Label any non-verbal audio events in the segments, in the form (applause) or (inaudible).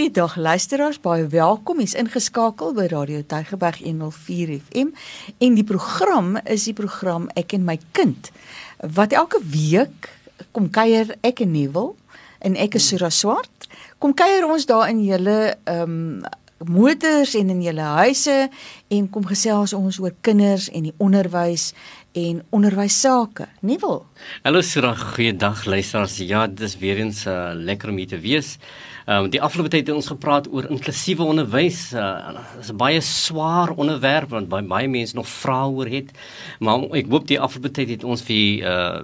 Goeiedag luisteraars, baie welkom. Jy's ingeskakel by Radio Tygerberg 104 FM en die program is die program Ek en my kind wat elke week kom kuier ek en Nuwel en ek is Sura Swart. Kom kuier ons daar in julle ehm um, motors en in julle huise en kom gesels ons oor kinders en die onderwys en onderwys sake. Nuwel. Hallo Sura, goeiedag luisteraars. Ja, dis weer eens uh, lekker om hier te wees. Ehm um, die afgelope tyd het ons gepraat oor inklusiewe onderwys. Uh, dit is 'n baie swaar onderwerp want baie, mense nog vrae oor het. Maar ek hoop die afgelope tyd het ons vir uh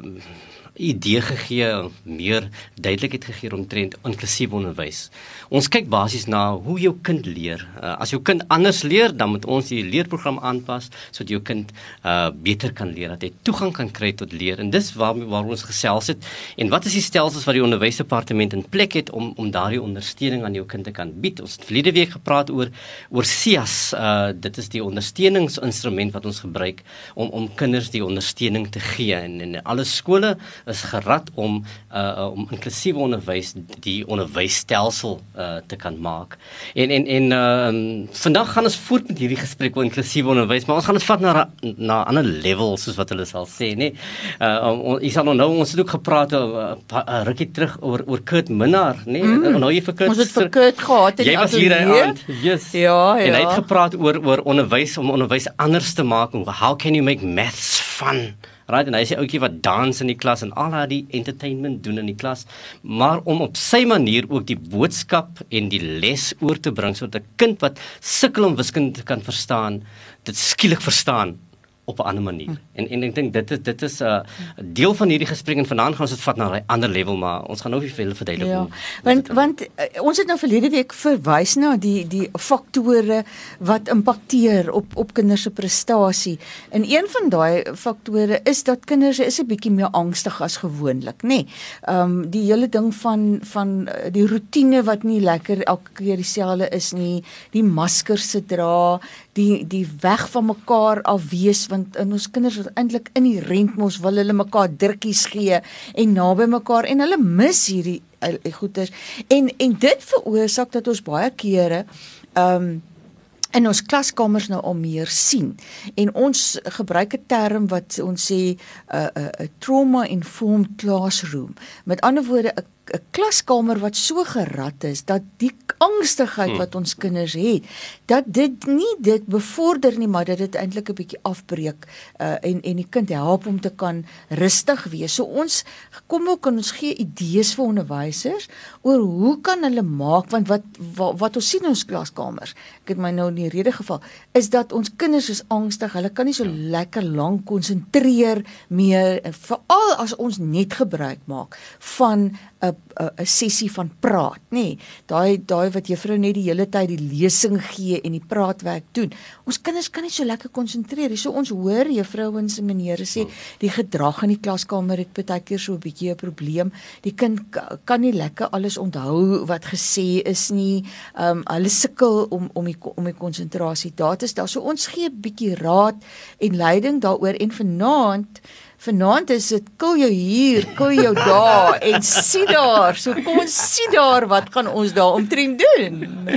idee gegee, meer duidelikheid gegee omtrent inklusiewe onderwys. Ons kyk basies na hoe jou kind leer. Uh, as jou kind anders leer, dan moet ons die leerprogram aanpas sodat jou kind uh beter kan leer, dat hy toegang kan kry tot leer. En dis waar waar ons gesels het. En wat is die stelsels wat die onderwysdepartement in plek het om om daardie ondersteuning aan jou kind te kan bied? Ons het verlede week gepraat oor oor SIAS. Uh dit is die ondersteuningsinstrument wat ons gebruik om om kinders die ondersteuning te gee en in alle skole is gerad om uh om inklusiewe onderwys die onderwysstelsel uh te kan maak. En en en uh um, vandag gaan ons voort met hierdie gesprek oor inklusiewe onderwys, maar ons gaan dit vat na na ander levels soos wat hulle sal sê, nê. Uh ons um, sal nou ons het ook gepraat oor uh, uh, rukkie terug oor oor Kurt Minnar, nê. Mm. Nou jy vir Kurt. Ons het vir Kurt gehad in die Jy was hier aan. Yes. Ja, ja. En hy het gepraat oor oor onderwys om onderwys anders te maak. How can you make maths fun? Right, en hy sê ouetjie wat dans in die klas en al haar die entertainment doen in die klas, maar om op sy manier ook die boodskap en die les oor te bring sodat 'n kind wat sukkel om wiskunde te kan verstaan, dit skielik verstaan op 'n ander manier. Hm. En en ek dink dit is dit is 'n uh, deel van hierdie gesprek en vanaand gaan ons dit vat na 'n ander level maar ons gaan nou nie veel verduidelik ja, want want uh, ons het nou verlede week verwys na die die faktore wat impakteer op op kinders se prestasie. En een van daai faktore is dat kinders is 'n bietjie meer angstig as gewoonlik, nê. Nee. Ehm um, die hele ding van van uh, die rotine wat nie lekker elke keer dieselfde is nie, die maskers se dra, die die weg van mekaar af wees want in ons kinders is eintlik in die rentmos wil hulle mekaar drukkies gee en naby mekaar en hulle mis hierdie uh, goeters en en dit veroorsaak dat ons baie kere ehm um, in ons klaskamers nou al meer sien. En ons gebruik 'n term wat ons sê 'n uh, 'n uh, 'n uh, trauma informed classroom. Met ander woorde 'n 'n klaskamer wat so gerad is dat die angstigheid hmm. wat ons kinders het, dat dit nie dit bevorder nie, maar dat dit eintlik 'n bietjie afbreek uh, en en die kind help om te kan rustig wees. So ons kom ook en ons gee idees vir onderwysers oor hoe kan hulle maak want wat wat, wat ons sien in ons klaskamers. Ek het my nou in die rede geval is dat ons kinders is angstig. Hulle kan nie so ja. lekker lank konsentreer meer veral as ons net gebruik maak van 'n 'n sessie van praat, nê. Nee, daai daai wat juffrou net die hele tyd die lesing gee en die praatwerk doen. Ons kinders kan nie so lekker konsentreer nie. So ons hoor juffrouens en menere sê die gedrag in die klaskamer het baie keer so 'n bietjie 'n probleem. Die kind kan nie lekker alles onthou wat gesê is nie. Ehm um, hulle sukkel om om die om die konsentrasie daar te stel. So ons gee 'n bietjie raad en leiding daaroor en vanaand Vanaand is dit kil jou hier, kil jou daar (laughs) en sien daar. So kom ons sien daar wat gaan ons daar omtrent doen.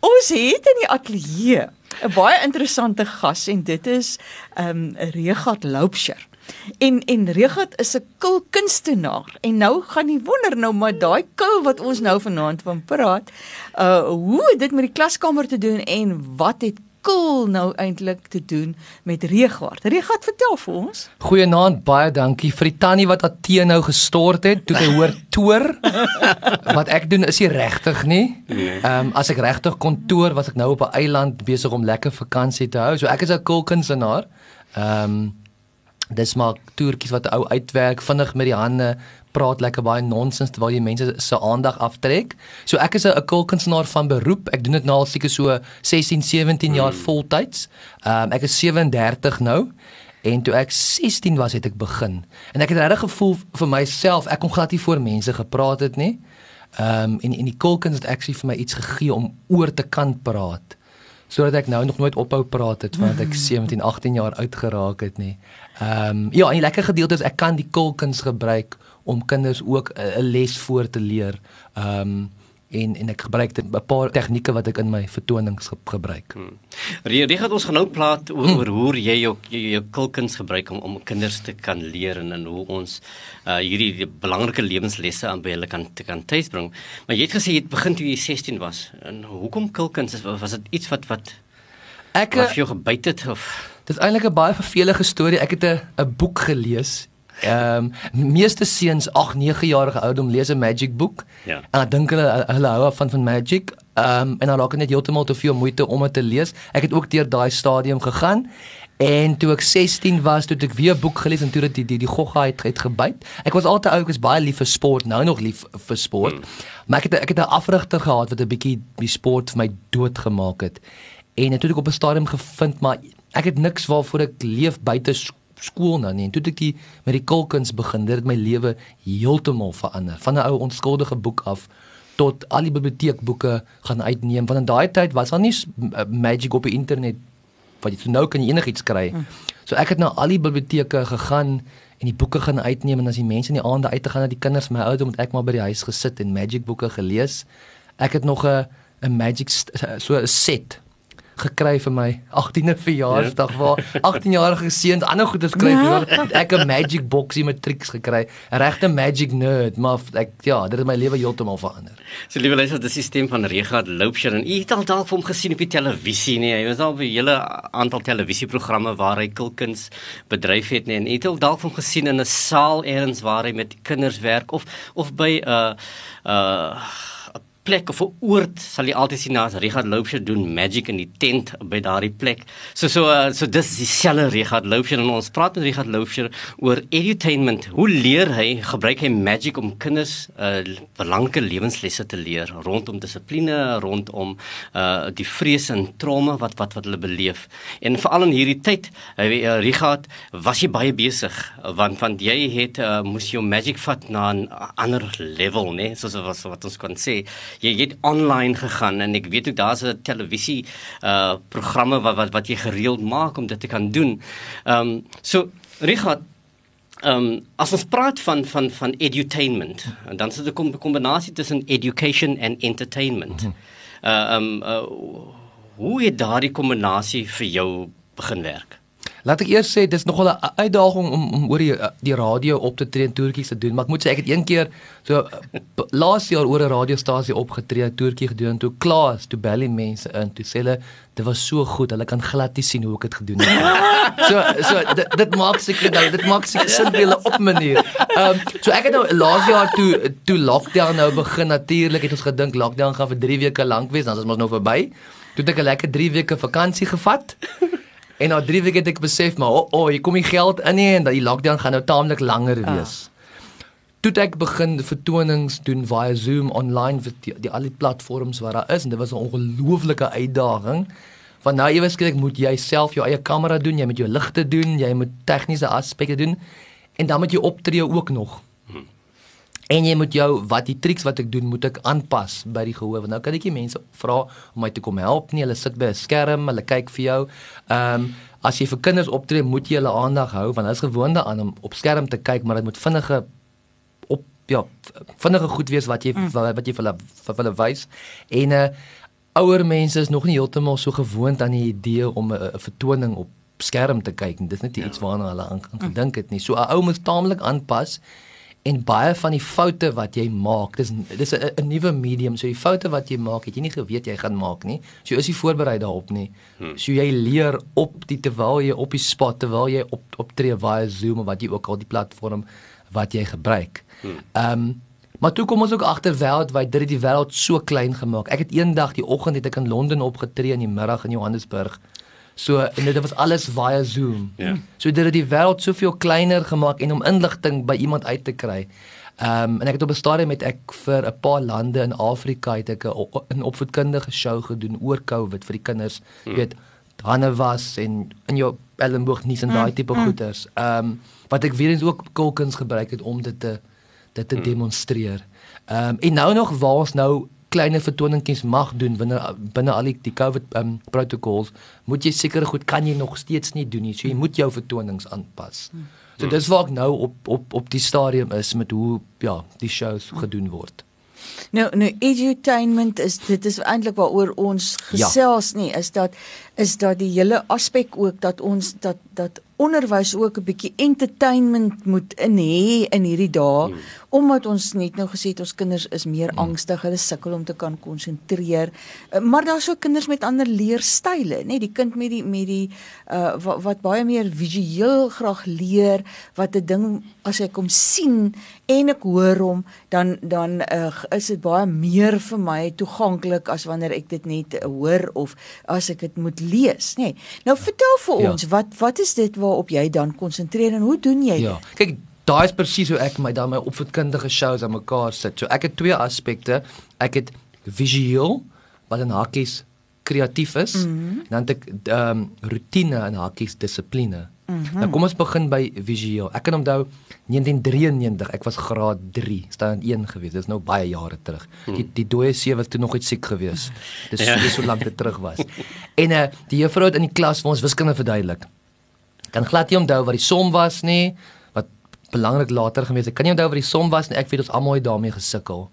Ons het in die ateljee 'n baie interessante gas en dit is ehm um, Regat Loupsher. En en Regat is 'n kil kunstenaar en nou gaan jy wonder nou maar daai kil wat ons nou vanaand van praat, uh hoe dit met die klaskamer te doen en wat het cool nou eintlik te doen met Regaard. Regaard, vertel vir ons. Goeienaand, baie dankie vir die tannie wat tee nou gestort het toe sy hoor toer. (laughs) wat ek doen is nie regtig nie. Nee. Ehm um, as ek regtig kon toer, was ek nou op 'n eiland besig om lekker vakansie te hou. So ek is 'n cool kunstenaar. Ehm um, dis maar toertjies wat ou uitwerk vinnig met die hande praat lekker baie nonsens terwyl jy mense se aandag aftrek. So ek is 'n kulkunstenaar van beroep. Ek doen dit nou al seker so 16, 17 jaar hmm. voltyds. Ehm um, ek is 37 nou. En toe ek 16 was het ek begin. En ek het regtig gevoel vir myself, ek kon glad nie voor mense gepraat het nie. Ehm um, en en die kulkuns het actually vir my iets gegee om oor te kan praat sodat ek nou nog nooit ophou praat het want ek (laughs) 17, 18 jaar oud geraak het nie. Ehm um, ja, en die lekker gedeelte is ek kan die kulkuns gebruik om kinders ook 'n les voor te leer. Ehm um, en en ek gebruik 'n paar tegnieke wat ek in my vertonings ge gebruik. Hmm. Jy gaan ons nou praat oor, hmm. oor hoe jy jou jou, jou kulkuns gebruik om om kinders te kan leer en en hoe ons uh, hierdie belangrike lewenslesse aan by hulle kan te kan tuisbring. Maar jy het gesê jy het begin toe jy 16 was. En hoekom kulkuns was dit iets wat wat ek of jy gebyt het of Dit is eintlik 'n baie vervelige storie. Ek het 'n boek gelees Ehm um, meeste seuns 8, 9 jarige ouderdom lees 'n magic boek. Ja. En ek dink hulle hulle hou af van van magic. Ehm um, en dan raak dit net heeltemal te veel moeite om dit te lees. Ek het ook deur daai stadium gegaan. En toe ek 16 was, toe ek weer 'n boek gelees en toe dit die die, die gogga het, het gebyt. Ek was altyd ou, ek was baie lief vir sport, nou nog lief vir sport. Hmm. Maar ek het ek het 'n afrigter gehad wat 'n bietjie die sport vir my doodgemaak het. En toe ek op 'n stadium gevind maar ek het niks waarvoor ek leef buite skool nou nie. En toe ek die met die kulkuns begin, dit het my lewe heeltemal verander. Van 'n ou onskuldige boek af tot al die biblioteekboeke gaan uitneem. Want in daai tyd was daar nie magic op die internet wat jy so nou kan jy enigiets kry. Hm. So ek het na al die biblioteke gegaan en die boeke gaan uitneem en as die mense in die aande uit te gaan na die kinders my ouer moet ek maar by die huis gesit en magic boeke gelees. Ek het nog 'n 'n magic so 'n set gekry vir my 18de verjaarsdag ja. waar 18 jarige seun ander goed ja. het ek 'n magic boxie met tricks gekry. 'n regte magic nerd maar ek ja dit het my lewe heeltemal verander. So liewe luister dit is die stem van Regard Loupsher en u het al dalk vir hom gesien op die televisie nee. Hy was al by 'n hele aantal televisieprogramme waar hy kulkuns bedryf het nee. En u het al dalk vir hom gesien in 'n saal eers waar hy met kinders werk of of by 'n uh, uh plek of 'n oord sal jy altyd sien as Richard Loupsher doen magic in die tent by daardie plek. So so uh, so dis dieselfde Richard Loupsher en ons praat met Richard Loupsher oor edutainment. Hoe leer hy gebruik hy magic om kinders uh, belangrike lewenslesse te leer rondom dissipline, rondom uh, die vrees en trauma wat wat wat hulle beleef. En veral in hierdie tyd, uh, Richard, was jy baie besig want want jy het uh, moes jou magic vat na 'n ander level, né? Soos wat wat ons kan sê jy het online gegaan en ek weet ook daar's 'n televisie uh programme wat wat wat jy gereeld maak om dit te kan doen. Ehm um, so Richard Ehm um, as ons praat van van van edutainment, dan is dit 'n kombinasie tussen education en entertainment. Mhm. Uh ehm um, uh, hoe het daardie kombinasie vir jou begin werk? Laat ek eers sê dis nogal 'n uitdaging om om oor die die radio op te tree en toertjies te doen, maar ek moet sê ek het een keer so laas jaar oor 'n radiostasie opgetree, toertjie gedoen toe Klaas, toe bel die mense in, toe sê hulle dit was so goed, hulle kan glad nie sien hoe ek dit gedoen het. (laughs) so so dit, dit maak seker nou, dit maak seker sin vir hulle op manier. Ehm um, so ek het nou laas jaar toe toe lockdown nou begin natuurlik het ons gedink lockdown gaan vir 3 weke lank wees, dan is ons nou verby. Toe het ek 'n lekker 3 weke vakansie gevat. En na 3 weke het ek besef maar o, oh, oh, hier kom die geld in nie en dat die lockdown gaan nou taamlik langer ah. wees. Ah. Toe ek begin vertonings doen via Zoom online vir die, die al die platforms waar daar is en dit was 'n ongelooflike uitdaging. Want nou ewe skielik moet jy self jou eie kamera doen, jy moet jou ligte doen, jy moet tegniese aspekte doen en dan moet jy optree ook nog. En jy moet jou wat die triks wat ek doen moet ek aanpas by die gehoor. Nou kan ek nie mense vra om my te kom help nie. Hulle sit by 'n skerm, hulle kyk vir jou. Ehm um, as jy vir kinders optree, moet jy hulle aandag hou want hulle is gewoond aan om op skerm te kyk, maar dit moet vinnige op ja, vinnige goed wees wat jy mm. wat jy vir hulle vir hulle wys. En uh, ouer mense is nog nie heeltemal so gewoond aan die idee om 'n vertoning op skerm te kyk. Dit is net iets ja. waarna hulle aan gedink het nie. So 'n ou moet taamlik aanpas en baie van die foute wat jy maak dis dis 'n nuwe medium so die foute wat jy maak het jy nie geweet jy gaan maak nie. So is jy voorberei daarop nie. So jy leer op die terwyl jy op die spot terwyl jy op optree via Zoom of wat jy ook al die platform wat jy gebruik. Hmm. ehm um, maar toe kom ons ook agter wêreldwyd dit het die wêreld so klein gemaak. Ek het eendag die oggend het ek in Londen opgetree en die middag in Johannesburg So en dit was alles via Zoom. Ja. So dit het die wêreld soveel kleiner gemaak en om inligting by iemand uit te kry. Ehm um, en ek het op 'n stadium met ek vir 'n paar lande in Afrika het ek 'n opvoedkundige show gedoen oor COVID vir die kinders. Jy hmm. weet hande was en in jou Ellenboog nie en daai hmm. tipe hmm. goeters. Ehm um, wat ek weer eens ook kulkuns gebruik het om dit te dit te hmm. demonstreer. Ehm um, en nou nog waar ons nou kleiner vertoningkies mag doen binne binne al die, die COVID um, protocols, moet jy seker goed kan jy nog steeds nie doen nie. So jy moet jou vertonings aanpas. So dis waar ek nou op op op die stadium is met hoe ja, die shows gedoen word. Nou nou edutainment is dit is eintlik waaroor ons gesels ja. nie is dat is dat die hele aspek ook dat ons dat dat onderwys ook 'n bietjie entertainment moet in hê in hierdie dae hmm. omdat ons net nou gesê het ons kinders is meer hmm. angstig, hulle sukkel om te kan konsentreer. Uh, maar daar's ook kinders met ander leerstyle, nê? Die kind met die met die uh wat, wat baie meer visueel graag leer, wat 'n ding as hy kom sien en ek hoor hom, dan dan uh, is dit baie meer vir my toeganklik as wanneer ek dit net hoor of as ek dit moet lees, nê? Nou vertel vir ja. ons, wat wat is dit wat waarop jy dan konsentreer en hoe doen jy ja. dit? Kyk, daai is presies hoe ek my dan my opvoedkundige shows aan mekaar sit. So ek het twee aspekte. Ek het visueel wat in hakkies kreatief is mm -hmm. en dan het ek ehm um, rotine in hakkies dissipline. Mm -hmm. Nou kom ons begin by visueel. Ek kan onthou 1993, ek was graad 3, staan 1 gewees. Dis nou baie jare terug. Mm. Die die dooie sewe was toe nog iets siek gewees. Dis ja. so lank terug was. En eh uh, die juffrou het in die klas vir ons wiskunde verduidelik kan glad nie onthou wat die som was nie wat belangrik later gewees het kan nie onthou wat die som was nie ek weet ons almal het daarmee gesukkel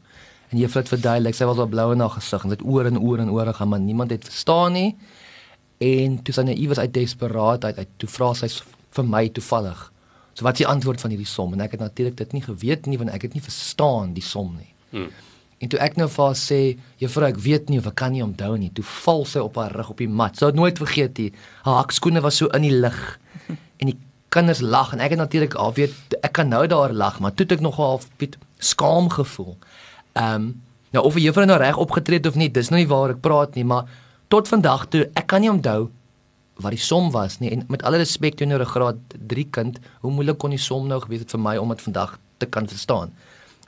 en juffrou het verduidelik sy was al blou in haar gesig en dit oor en oor en oor gaan maar niemand het verstaan nie en toe sy naïef was uit desperaatheid uit toe vra sy vir my toevallig so wat is die antwoord van hierdie som en ek het natuurlik dit nie geweet nie want ek het nie verstaan die som nie hmm. En toe ek nou vir haar sê, juffrou, ek weet nie of ek kan nie onthou nie. Toe val sy op haar rug op die mat. Sy het nooit vergeet nie. Haar hakskoene was so in die lug en die kinders lag en ek het natuurlik al weet ek kan nou daar lag maar toe het ek nog half biet skaam gevoel. Ehm um, nou of die juffrou nou reg opgetree het of nie, dis nou nie waar ek praat nie, maar tot vandag toe ek kan nie onthou wat die som was nie en met alle respek teenoor 'n graad 3 kind, hoe moeilik kon die som nou gewees het vir my om dit vandag te kan verstaan.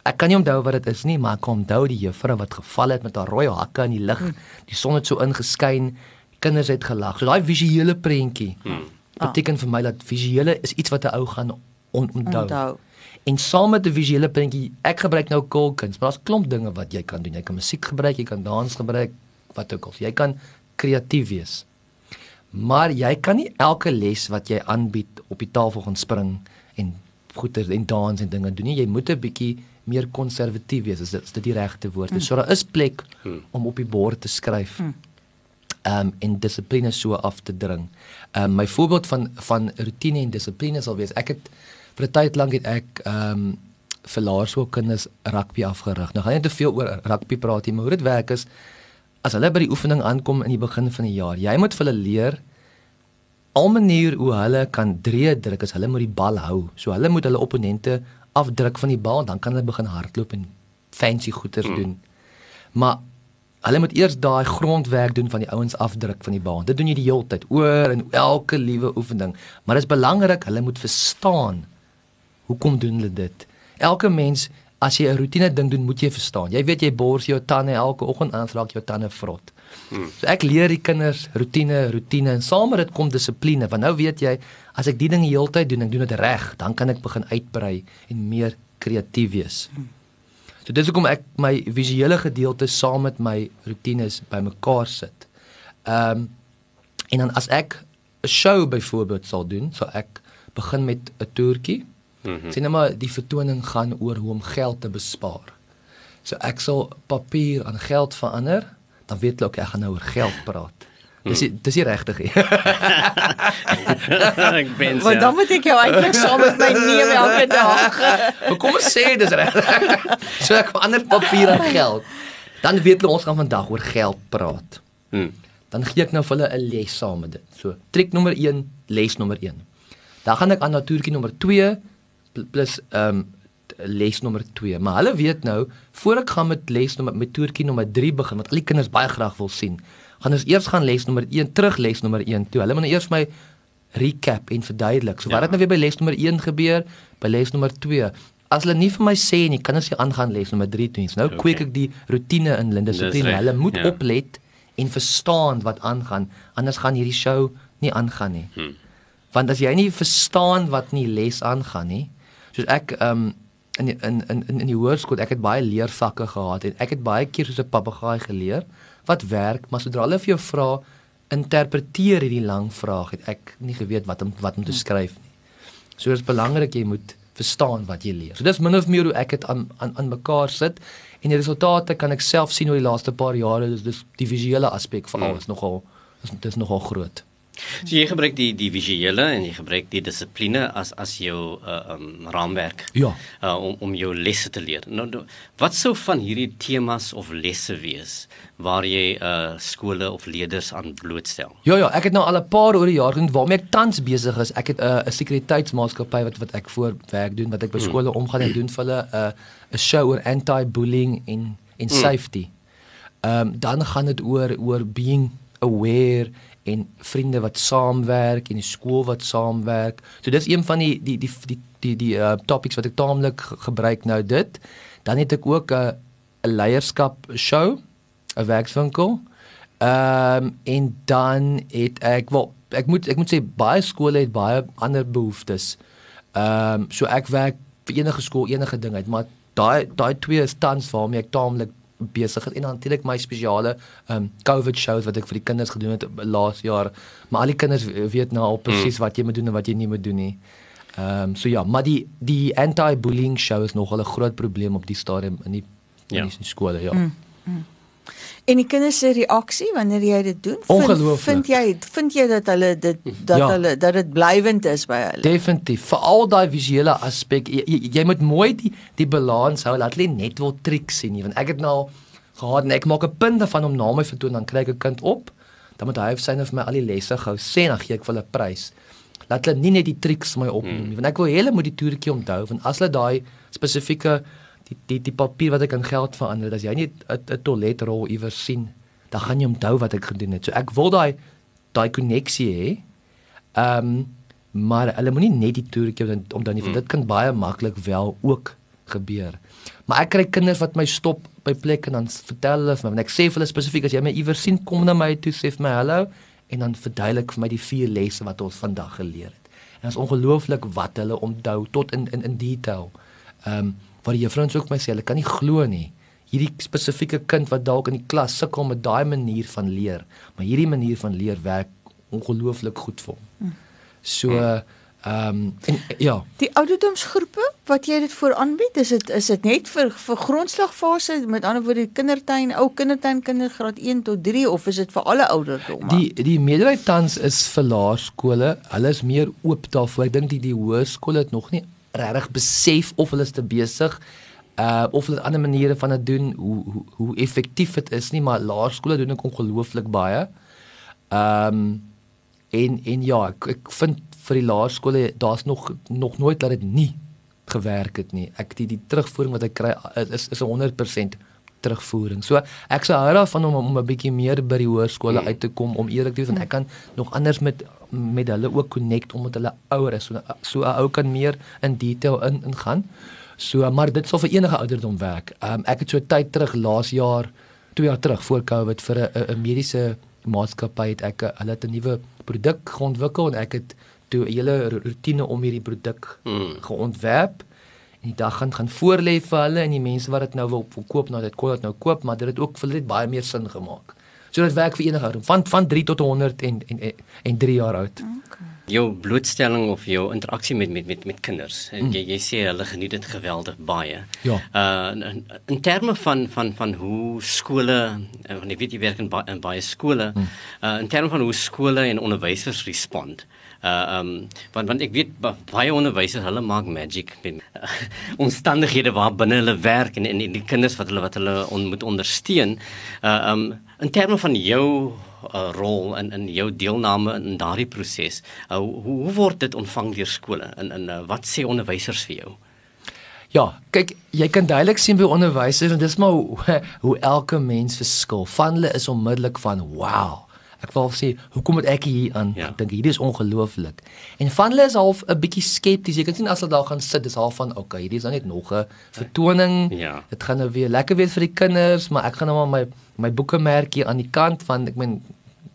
Ek kan nie onthou wat dit is nie, maar ek kon onthou die juffrou wat geval het met haar rooi hakke in die lug. Hmm. Die son het so ingeskyn, kinders het gelag. So daai visuele prentjie. Hmm beteken ah. vir my dat visuele is iets wat 'n ou gaan on onthou. onthou. En saam met 'n visuele prentjie, ek gebruik nou kolkens, maar daar's klomp dinge wat jy kan doen. Jy kan musiek gebruik, jy kan dans gebruik, wat ook al. Jy kan kreatief wees. Maar jy kan nie elke les wat jy aanbied op die tafel gaan spring en goeie en dans en dinge doen nie. Jy moet 'n bietjie meer konservatief wees. Is dit is dit die regte woord? Hmm. So daar is plek hmm. om op die bord te skryf. Hmm um en dissipline so af te dring. Um my voorbeeld van van rotine en dissipline sal wees ek het vir 'n tyd lank het ek um vir laerskoolkinders rugby afgerig. Nou gaan jy te veel oor rugby praat hier, maar hoe dit werk is as hulle by die oefening aankom in die begin van die jaar, jy moet vir hulle leer al manier hoe hulle kan drie druk as hulle met die bal hou. So hulle moet hulle opponente afdruk van die bal, dan kan hulle begin hardloop en fancy goeters hmm. doen. Maar Hulle moet eers daai grondwerk doen van die ouens afdruk van die baan. Dit doen jy die hele tyd oor en elke liewe oefening. Maar dit is belangrik, hulle moet verstaan hoekom doen hulle dit. Elke mens as jy 'n rotine ding doen, moet jy verstaan. Jy weet jy bors jou tande elke oggend aan, raak jou tande vrot. Hmm. So ek leer die kinders rotine, rotine en saam met dit kom dissipline. Want nou weet jy, as ek die ding die hele tyd doen, ek doen dit reg, dan kan ek begin uitbrei en meer kreatief wees. Hmm. So dis hoekom ek my visuele gedeelte saam met my rotines bymekaar sit. Ehm um, en dan as ek 'n show byvoorbeeld sal doen, so ek begin met 'n toertjie. Mm -hmm. Sien nou maar die vertoning gaan oor hoe om geld te bespaar. So ek sal papier aan geld verander, dan weet hulle ook ek gaan nou oor geld praat. Dis dis nie regtig (laughs) ek ben. Want dan moet ek jou eintlik saam met my neem elke dag. (laughs) maar kom ons sê dis reg. (laughs) so ek verander papier en geld. Dan weet hulle ons gaan vandag oor geld praat. Hmm. Dan gee ek nou vir hulle 'n les saam met dit. So, triek nommer 1, les nommer 1. Dan gaan ek aan natuurtjie nommer 2 plus ehm um, les nommer 2. Maar hulle weet nou, voor ek gaan met les nommer met toertjie nommer 3 begin wat al die kinders baie graag wil sien gaan ons eers gaan les nommer 1 terug les nommer 1 toe. Hulle moet nou eers my recap en verduidelik. So wat ja. het nou weer by les nommer 1 gebeur? By les nommer 2. As hulle nie vir my sê nie, kan ons nie aangaan les nommer 3 toe nie. Nou okay. kweek ek die rotine in hulle dissipline. Hulle moet ja. oplet en verstaan wat aangaan, anders gaan hierdie show nie aangaan nie. Hmm. Want as jy nie verstaan wat nie les aangaan nie, soos ek um in in in in die hoërskool, ek het baie leervakke gehad en ek het baie keer soos 'n papegaai geleer wat werk, maar sodra hulle vir jou vra interpreteer hierdie lang vraag, het ek nie geweet wat om wat om te hmm. skryf nie. So dit is belangrik jy moet verstaan wat jy leer. So dis min of meer hoe ek dit aan aan aan mekaar sit en die resultate kan ek self sien oor die laaste paar jare. Dis dis die visuele aspek van alles mm. nogal is dis nogal groot. So jy gebruik die die visuele en jy gebruik die dissipline as as jou uh um raamwerk. Ja. Uh om om jou lesse te leer. Nou, nou wat sou van hierdie temas of lesse wees waar jy uh skole of leerders aan blootstel? Ja ja, ek het nou al 'n paar oor die jaar gedoen waarmee ek tans besig is. Ek het 'n uh, 'n sekuriteitsmaatskappy wat wat ek voor werk doen wat ek by hmm. skole omgaan en doen vir hulle 'n uh, 'n show oor anti-bullying en en hmm. safety. Ehm um, dan gaan dit oor oor being aware en vriende wat saamwerk en die skool wat saamwerk. So dis een van die die die die die die uh, topics wat ek taamlik gebruik nou dit. Dan het ek ook 'n 'n leierskap show, 'n werkswinkel. Ehm um, en dan het ek wel ek moet ek moet sê baie skole het baie ander behoeftes. Ehm um, so ek werk vir enige skool enige ding uit, maar daai daai twee is tans waarmee ek taamlik besig is en dan natuurlik my spesiale um COVID shows wat ek vir die kinders gedoen het laas jaar. Maar al die kinders weet nou al presies mm. wat jy moet doen en wat jy nie moet doen nie. Ehm um, so ja, maar die die anti-bullying show is nog 'n groot probleem op die stadium in die in die ja. skole, ja. Mm. Mm. En die kinders se reaksie wanneer jy dit doen, vind, vind jy vind jy dat hulle dit dat ja. hulle dat dit blywend is by hulle? Definitief. Vir al daai visuele aspek, jy, jy, jy moet mooi die die balans hou. Laat hulle net wil triks sien nie, want ek het nou gehad en ek maak 'n punt daarvan om na my vertoon dan kry ek 'n kind op. Dan moet hy of sy nou vir my al die lesse gou sê en dan gee ek vir hulle 'n prys. Laat hulle nie net die triks my opneem nie, hmm. want ek wil hulle moet die toertjie onthou want as hulle daai spesifieke die die die papier wat ek in geld verander, as jy nie 'n toiletrol iewers sien, dan gaan jy onthou wat ek gedoen het. So ek wil daai daai koneksie hê. Ehm um, maar hulle moenie net die toertjie om dan nie mm. dit kan baie maklik wel ook gebeur. Maar ek kry kinders wat my stop by plekke en dan vertel hulle vir my en ek sê vir hulle spesifiek as jy my iewers sien kom na my toe sê vir my hallo en dan verduidelik vir my die vier lesse wat ons vandag geleer het. En dit is ongelooflik wat hulle onthou tot in in in detail. Ehm um, waar die juffrou ons ook my sê hulle kan nie glo nie. Hierdie spesifieke kind wat dalk in die klas sukkel met daai manier van leer maar hierdie manier van leer werk ongelooflik goed vir hom. So ehm um, en ja. Die ouderdomsgroepe wat jy dit voor aanbied is dit is dit net vir vir grondslagfase met ander woorde kindertuin ou kindertuin kindergraad 1 tot 3 of is dit vir alle ouderdomme die die meerderheid tans is vir laerskole hulle is meer oop daarvoor. Ek dink die die hoërskole het nog nie regtig besef of hulle is te besig uh of hulle ander maniere van dit doen hoe hoe hoe effektief dit is nie maar laerskole doen ek ongelooflik baie. Ehm um, en en ja, ek, ek vind vir die laerskole daar's nog nog nooit dat dit nie gewerk het nie. Ek die die terugvoering wat ek kry is is 100% terugvoering. So ek sou hou daarvan om om 'n bietjie meer by die hoërskole uit te kom om eerlik te wees en ek kan nog anders met met hulle ook connect omdat hulle ouer is. So so 'n ou kan meer in detail in ingaan. So maar dit sal vir enige ouderdom werk. Um, ek het so tyd terug laas jaar, 2 jaar terug voor Covid vir 'n 'n mediese maatskappy het ek hulle het 'n nuwe produk ontwikkel en ek het toe 'n hele rotine om hierdie produk mm. geontwerp en die dag gaan gaan voorlê vir hulle en die mense wat dit nou wil koop nou dit kon dit nou koop maar dit het ook vir hulle baie meer sin gemaak. So dit werk vir enige ouderdom van van 3 tot 100 en en en 3 jaar oud. Okay. Jou blootstelling of jou interaksie met met met met kinders. En mm. jy jy sê hulle geniet dit geweldig baie. Ja. Uh in, in terme van van van hoe skole en ek weet jy werk in baie, in baie skole. Mm. Uh in terme van hoe skole en onderwysers respond. Uh um want want ek weet baie onderwysers hulle maak magic met uh, (laughs) omstandighede waar binne hulle werk en en die kinders wat hulle wat hulle on, moet ondersteun. Uh um in terme van jou uh, rol in in jou deelname in daardie proses. Uh, hoe hoe word dit ontvang deur skole? In in uh, wat sê onderwysers vir jou? Ja, kyk, jy kan duidelik sien by onderwysers en dis maar hoe, hoe elke mens verskil. Van hulle is onmiddellik van wow. Ek wou sê, hoekom moet ek hier aan? Ja. Ek dink hierdie is ongelooflik. En van hulle is half 'n bietjie skepties. Jy kan sien as hulle daar gaan sit, dis half van, okay, hierdie is nou net nog 'n vertoning. Ja. Dit gaan nou weer lekker wees vir die kinders, maar ek gaan nou maar my my boekemerkie aan die kant van ek meen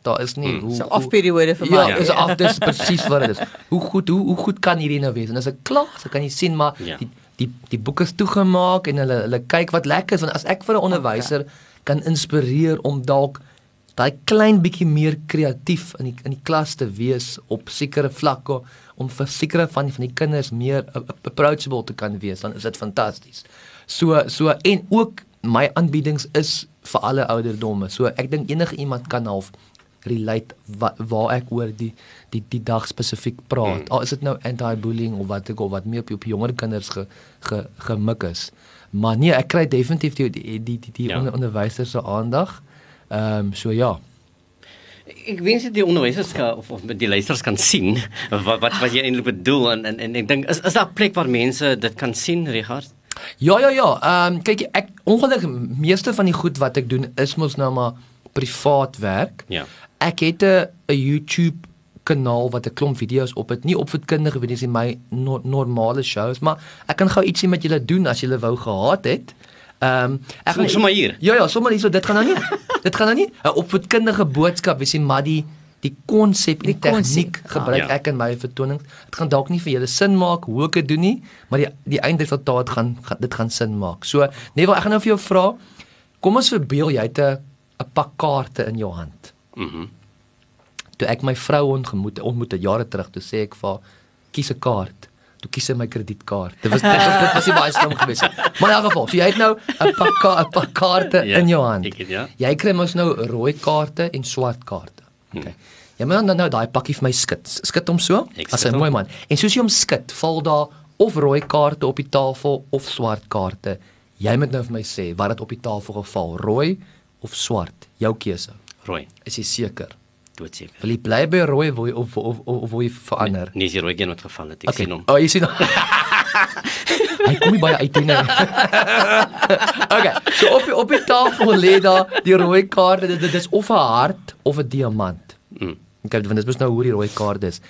daar is nie hmm. hoe so afperiode vir ja, my. Ja, is af dis presies wat dit is. Hoe goed hoe hoe goed kan hierdie nou wees? En as ek klaar, so kan jy sien maar ja. die die die boeke is toegemaak en hulle hulle kyk wat lekker is want as ek vir 'n onderwyser okay. kan inspireer om dalk daai klein bietjie meer kreatief in die in die klas te wees op sekere vlakke om vir sekere van van die kinders meer approachable te kan wees, dan is dit fantasties. So so en ook my aanbiedings is vir alle ouderdomme. So ek dink enige iemand kan half relate wat waar ek oor die die die dag spesifiek praat. Mm. Al is dit nou anti-bullying of wat ek of wat meer op op jonger kinders ge, ge gemik is. Maar nee, ek kry definitief die die die die, die ja. onder, onderwysers se aandag. Ehm um, so ja. Ek wens dit die onderwysers kan of, of die leerders kan sien wat wat wat jy eintlik bedoel en en, en ek dink is is daar 'n plek waar mense dit kan sien, Richard? Ja ja ja, ehm um, kyk ek ongelukkig meeste van die goed wat ek doen is mos nou maar privaat werk. Ja. Ek het 'n YouTube kanaal wat 'n klomp video's op het, nie opvoedkundige video's nie, my no normale shows, maar ek kan gou ietsie met julle doen as julle wou gehad het. Ehm um, ek gaan sommer hier. Ja ja, sommer hier so dit gaan nou nie. Dit gaan nou nie 'n opvoedkundige boodskap wees nie, maar die die konsep en die, tegniek gebruik ah, ja. ek in my vertonings. Dit gaan dalk nie vir julle sin maak hoe ek dit doen nie, maar die die eindresultaat gaan, gaan dit gaan sin maak. So, nee, wel ek gaan nou vir jou vra. Kom ons verbeel jy het 'n 'n pak kaarte in jou hand. Mhm. Mm toe ek my vrou ontmoet ontmoet jare terug, toe sê ek vir kies 'n kaart. Toe kies sy my kredietkaart. Dit was dit, dit was nie baie slim gewees nie. Maar in elk geval, so jy het nou 'n pak 'n pak kaarte ja, in jou hand. Ek het ja. Jy kry mos nou rooi kaarte en swart kaarte. Hm. Okay. Hmm. Jy moet dan nou daai pakkie vir my skud. Skud hom so. As 'n mooi man. En soos jy hom skud, val daar of rooi kaarte op die tafel of swart kaarte. Jy moet nou vir my sê wat het op die tafel geval, rooi of swart? Jou keuse. Rooi. Is jy seker? Doodseker. Wil jy bly by rooi of of of of wil jy verander? Nee, nee, die rooi geen wat geval het. Ek okay. sien hom. Oh, jy sien hom. (laughs) Hy kom nie baie uit nie. (laughs) okay. So op op die tafel lê daar die rooi kaart. Dit, dit is of 'n hart of 'n diamant. Mm. Okay, want dit is nou hoe die rooi kaart is.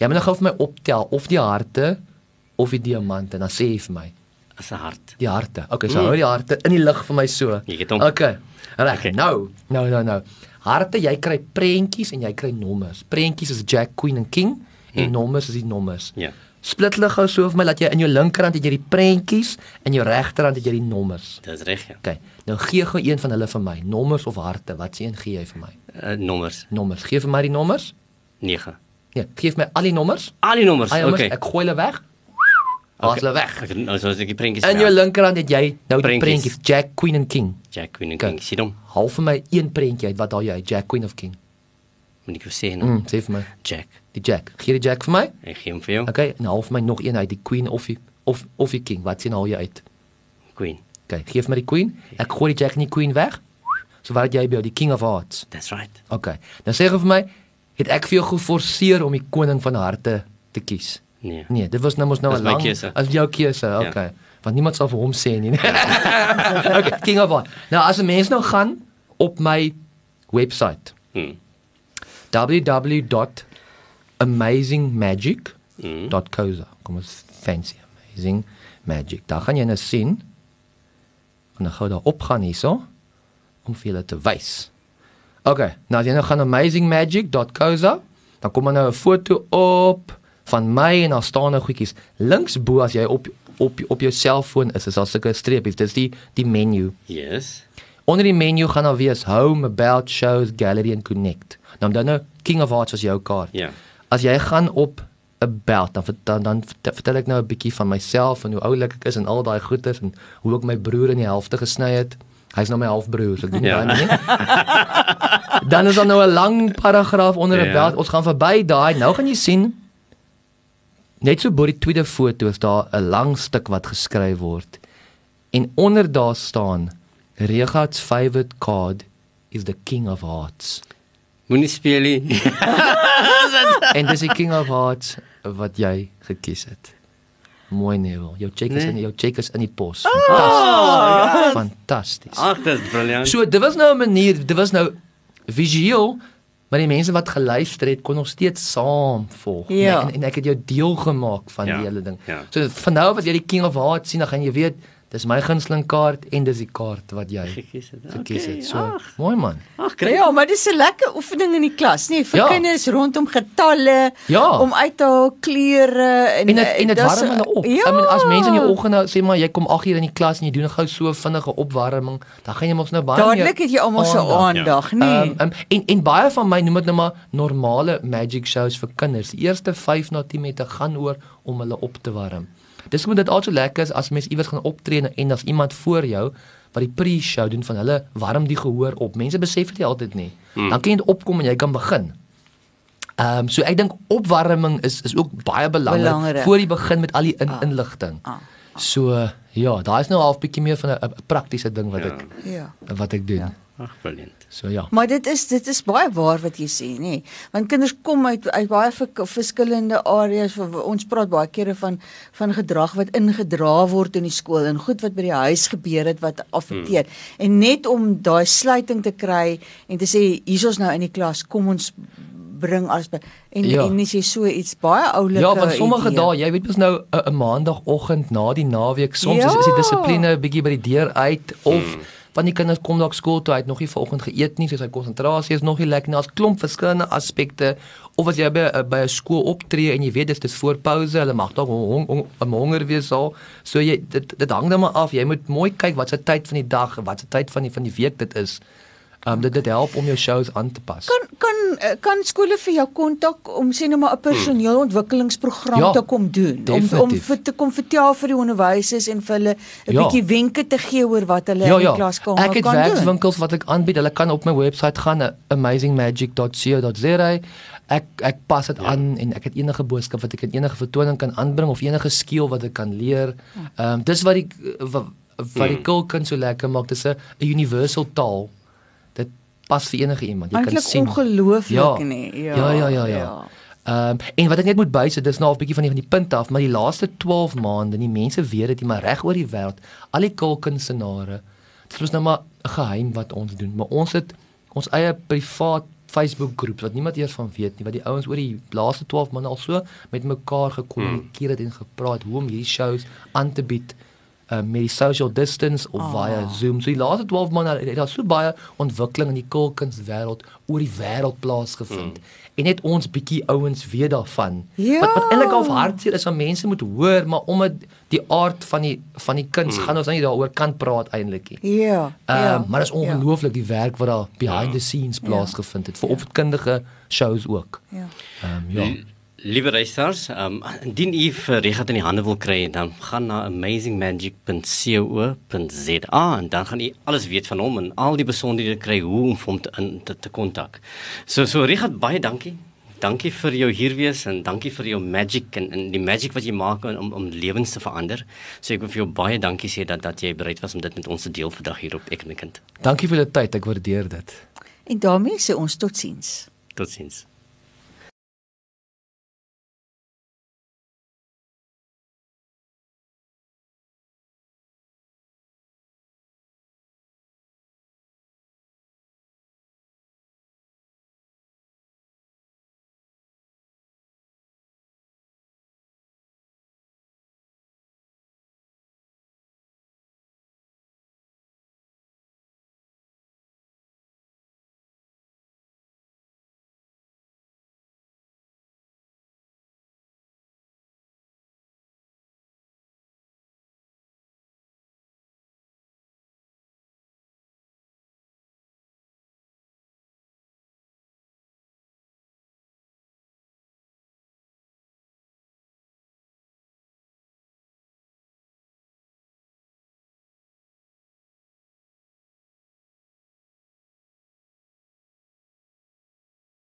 Jy moet nou gou vir my optel of die harte of die diamante. Dan sê jy vir my as 'n hart. Die harte. Okay, so mm. hou die harte in die lig vir my so. Jy het hom. Okay. Reg. Okay. Nou, nou, nou, nou harte jy kry prentjies en jy kry nommers. Prentjies is Jack, Queen en King en hmm. nommers is die nommers. Ja. Split hulle gou so vir my dat jy in jou linkerhand het jy die prentjies en jou regterhand het jy die nommers. Dis reg ja. Okay. Nou gee gou een van hulle vir my, nommers of harte, wat sien gee jy vir my? Uh, nommers. Nommers. Gee vir my die nommers? 9. Nee, gee vir my al die nommers? Al die nommers. Okay. Ek gooi hulle weg. Haal hulle weg. Ek nou so die prentjies. In jou linkerhand het jy nou die prentjies Jack, Queen en King. Jack, Queen en King. Sien hom. Haal vir my een prentjie uit wat daai jy Jack, Queen of King. Moet ek sê nou? Mm, sê vir my. Jack. Die Jack. Gee die Jack vir my. Ek gee hom vir jou. Okay, en haal vir my nog een uit die Queen of die of of die King. Wat sien haal jy uit? Queen. Okay, gee vir my die Queen. Ek gooi die Jack en die Queen weg. So wat jy by die King of Hearts. That's right. Okay. Nou sê gou vir my, het ek vir jou geforseer om die koning van harte te kies? Nee. Nee, dit was nou mos nou 'n lang as jou keuse. Ja. Okay. Ja. Want niemand sal vir hom sê nie. (laughs) okay, King of Hearts. Nou as 'n mens nou gaan op my webwerf. Hmm. www.amazingmagic.co. Hmm. Kom ons fancy amazing magic. Daar gaan jy nou sien. En dan gou daar op gaan hierso om vir julle te wys. Okay, nou as jy nou gaan amazingmagic.co, dan kom dan nou 'n foto op van my en daar staan nou goedjies links bo as jy op op op jou selfoon is is daar sulke streepies. Dis die die menu. Yes. Onder die menu gaan daar wees home about shows gallery and connect. Nou dan nou king of hearts as jou kaart. Ja. As jy gaan op about dan dan dan vertel ek nou 'n bietjie van myself en hoe oulik ek is en al daai goeders en hoe ek my broer in die helfte gesny het. Hy's nou my halfbroer so ek doen ja. daai nie. (laughs) Dan is daar nou 'n lang paragraaf onder 'n ja. about. Ons gaan verby daai. Nou gaan jy sien Net so bo die tweede foto is daar 'n lang stuk wat geskryf word. En onder daar staan Regat's favorite card is the king of hearts. Moenie speel nie. (laughs) en dis die king of hearts wat jy gekies het. Mooi Neville. Jou check is nee. in jou check is in die pos. Fantasties. Oh, Fantasties. Ag, dit is briljant. So, dit was nou 'n manier, dit was nou visueel maar die mense wat geluister het kon nog steeds saam volg ja. en, en en ek het jou deel gemaak van ja. die hele ding. Ja. So van nou af as jy die King of Hearts sien dan gaan jy weet Dis my gunsteling kaart en dis die kaart wat jy Gekies het. gekies Okay, het. So, ag. mooi man. Ag, kry. Ja, maar dis 'n lekker oefening in die klas, nee, vir Ja. kinders rondom getalle, Ja. om uit te haal kleure en En dit en dit dis- warm hulle op. Ja. I mean as mense in die oggend nou sê maar jy kom 8 uur in die klas en jy doen gou so vinnige opwarming, dan gaan jy mos nou baie Dadelik het jy almal se aandag. aandag, nee. Um, um, en en baie van my noem dit nou maar normale magic shows vir kinders. Die eerste 5 na 10 minute gaan oor om hulle op te warm. Dis moet dit altyd lekker is as mens iewers gaan optree en- en as iemand voor jou wat die pre-show doen van hulle warm die gehoor op. Mense besef dit altyd nie. Hmm. Dan kan jy opkom en jy kan begin. Ehm um, so ek dink opwarming is is ook baie belangrik, Belangrik. voor jy begin met al die in, inligting. Ah. So uh, ja, daar is nou half bietjie meer van 'n 'n praktiese ding wat Ja. ek Ja. wat ek doen. Ja. Ag, brilliant. So ja. Maar dit is dit is baie waar wat jy sê, nê? Nee. Want kinders kom uit uit baie ver- verskillende areas. Ons praat baie kere van van gedrag wat ingedra word in die skool en goed wat by die huis gebeur het wat affekteer. Hmm. En net om daai sluiting te kry en te sê hier's ons nou in die klas, kom ons bring as en Ja. en as jy so iets baie oulike Ja, want sommige dae, jy weet mos nou 'n 'n maandagooggend na die naweek, soms Ja. is, is die dissipline bietjie by die deur uit of van die kinders kom dalk skool toe uit nog nie vanoggend geëet nie, so sy konsentrasie is nog nie lekker nie. Daar's klomp verskillende aspekte of as jy by 'n- by 'n skool optree en jy weet dis dis voor pouse, hulle mag dalk hong, hong, hong, honger wees al. So jy dit dit hang dan maar af. Jy moet mooi kyk wat se tyd van die dag, wat se tyd van die van die week dit is. Um dit dit help om jou shows aan te pas. kan kan eh, kan skole vir jou kontak om sê nou maar 'n personeelontwikkelingsprogram Ja, te kom doen om om definitief. vir te kom vertel vir die onderwysers en vir hulle 'n Ja. bietjie wenke te gee oor wat hulle Ja in die ja. Ek het kan doen. werkswinkels wat ek aanbied. Hulle kan op my webwerf gaan eh, amazingmagic.co.za. Ek ek pas dit ja. aan en ek het enige boodskap wat ek in enige vertoning kan aanbring of enige skill wat ek kan leer. Ehm um, dis wat die wat, wat die kulkuns so lekker maak. Dis 'n universal taal. Pas vir enige iemand. Jy kan Eintlik sien. ongelooflik Ja. nê. Ja, ja, ja, ja. Ehm um, en wat ek net moet bysit, dis nou 'n bietjie van die van die punt af, maar die laaste 12 maande, die mense weet dit, nie, maar reg oor die wêreld, al die kulkunsenaare, dit is nou maar 'n geheim wat ons doen, maar ons het ons eie privaat Facebook groep wat niemand eers van weet nie, wat die ouens oor die laaste 12 maande al so met mekaar gekommunikeer het en gepraat hoe om hierdie shows aan te bied uh, met die social distance of Ah. oh. via Zoom. So die laaste 12 maande het daar so baie ontwikkeling in die kulkunswêreld oor die wêreld plaasgevind. Mm. En net ons bietjie ouens weet daarvan. Ja. Wat wat eintlik al hartseer is aan mense moet hoor, maar omdat die aard van die van die kuns mm. gaan ons nou nie daaroor kan praat eintlik nie. Ja. Ehm ja. uh, maar dit is ongelooflik die werk wat daar behind the scenes plaasgevind het vir opvoedkundige shows ook. Ja. Ehm um, ja. Liewe reisers, um, indien u vir Regat in die hande wil kry, dan gaan na amazingmagic.co.za en dan gaan u alles weet van hom en al die besonderhede kry hoe om hom te in te, te kontak. So so Regat baie dankie. Dankie vir jou hier wees en dankie vir jou magic en, en die magic wat jy maak om om lewens te verander. So ek wil vir jou baie dankie sê dat dat jy bereid was om dit met ons te deel vandag hier op Ek en my kind. Dankie vir die tyd, ek waardeer dit. En daarmee sê ons totsiens. Totsiens.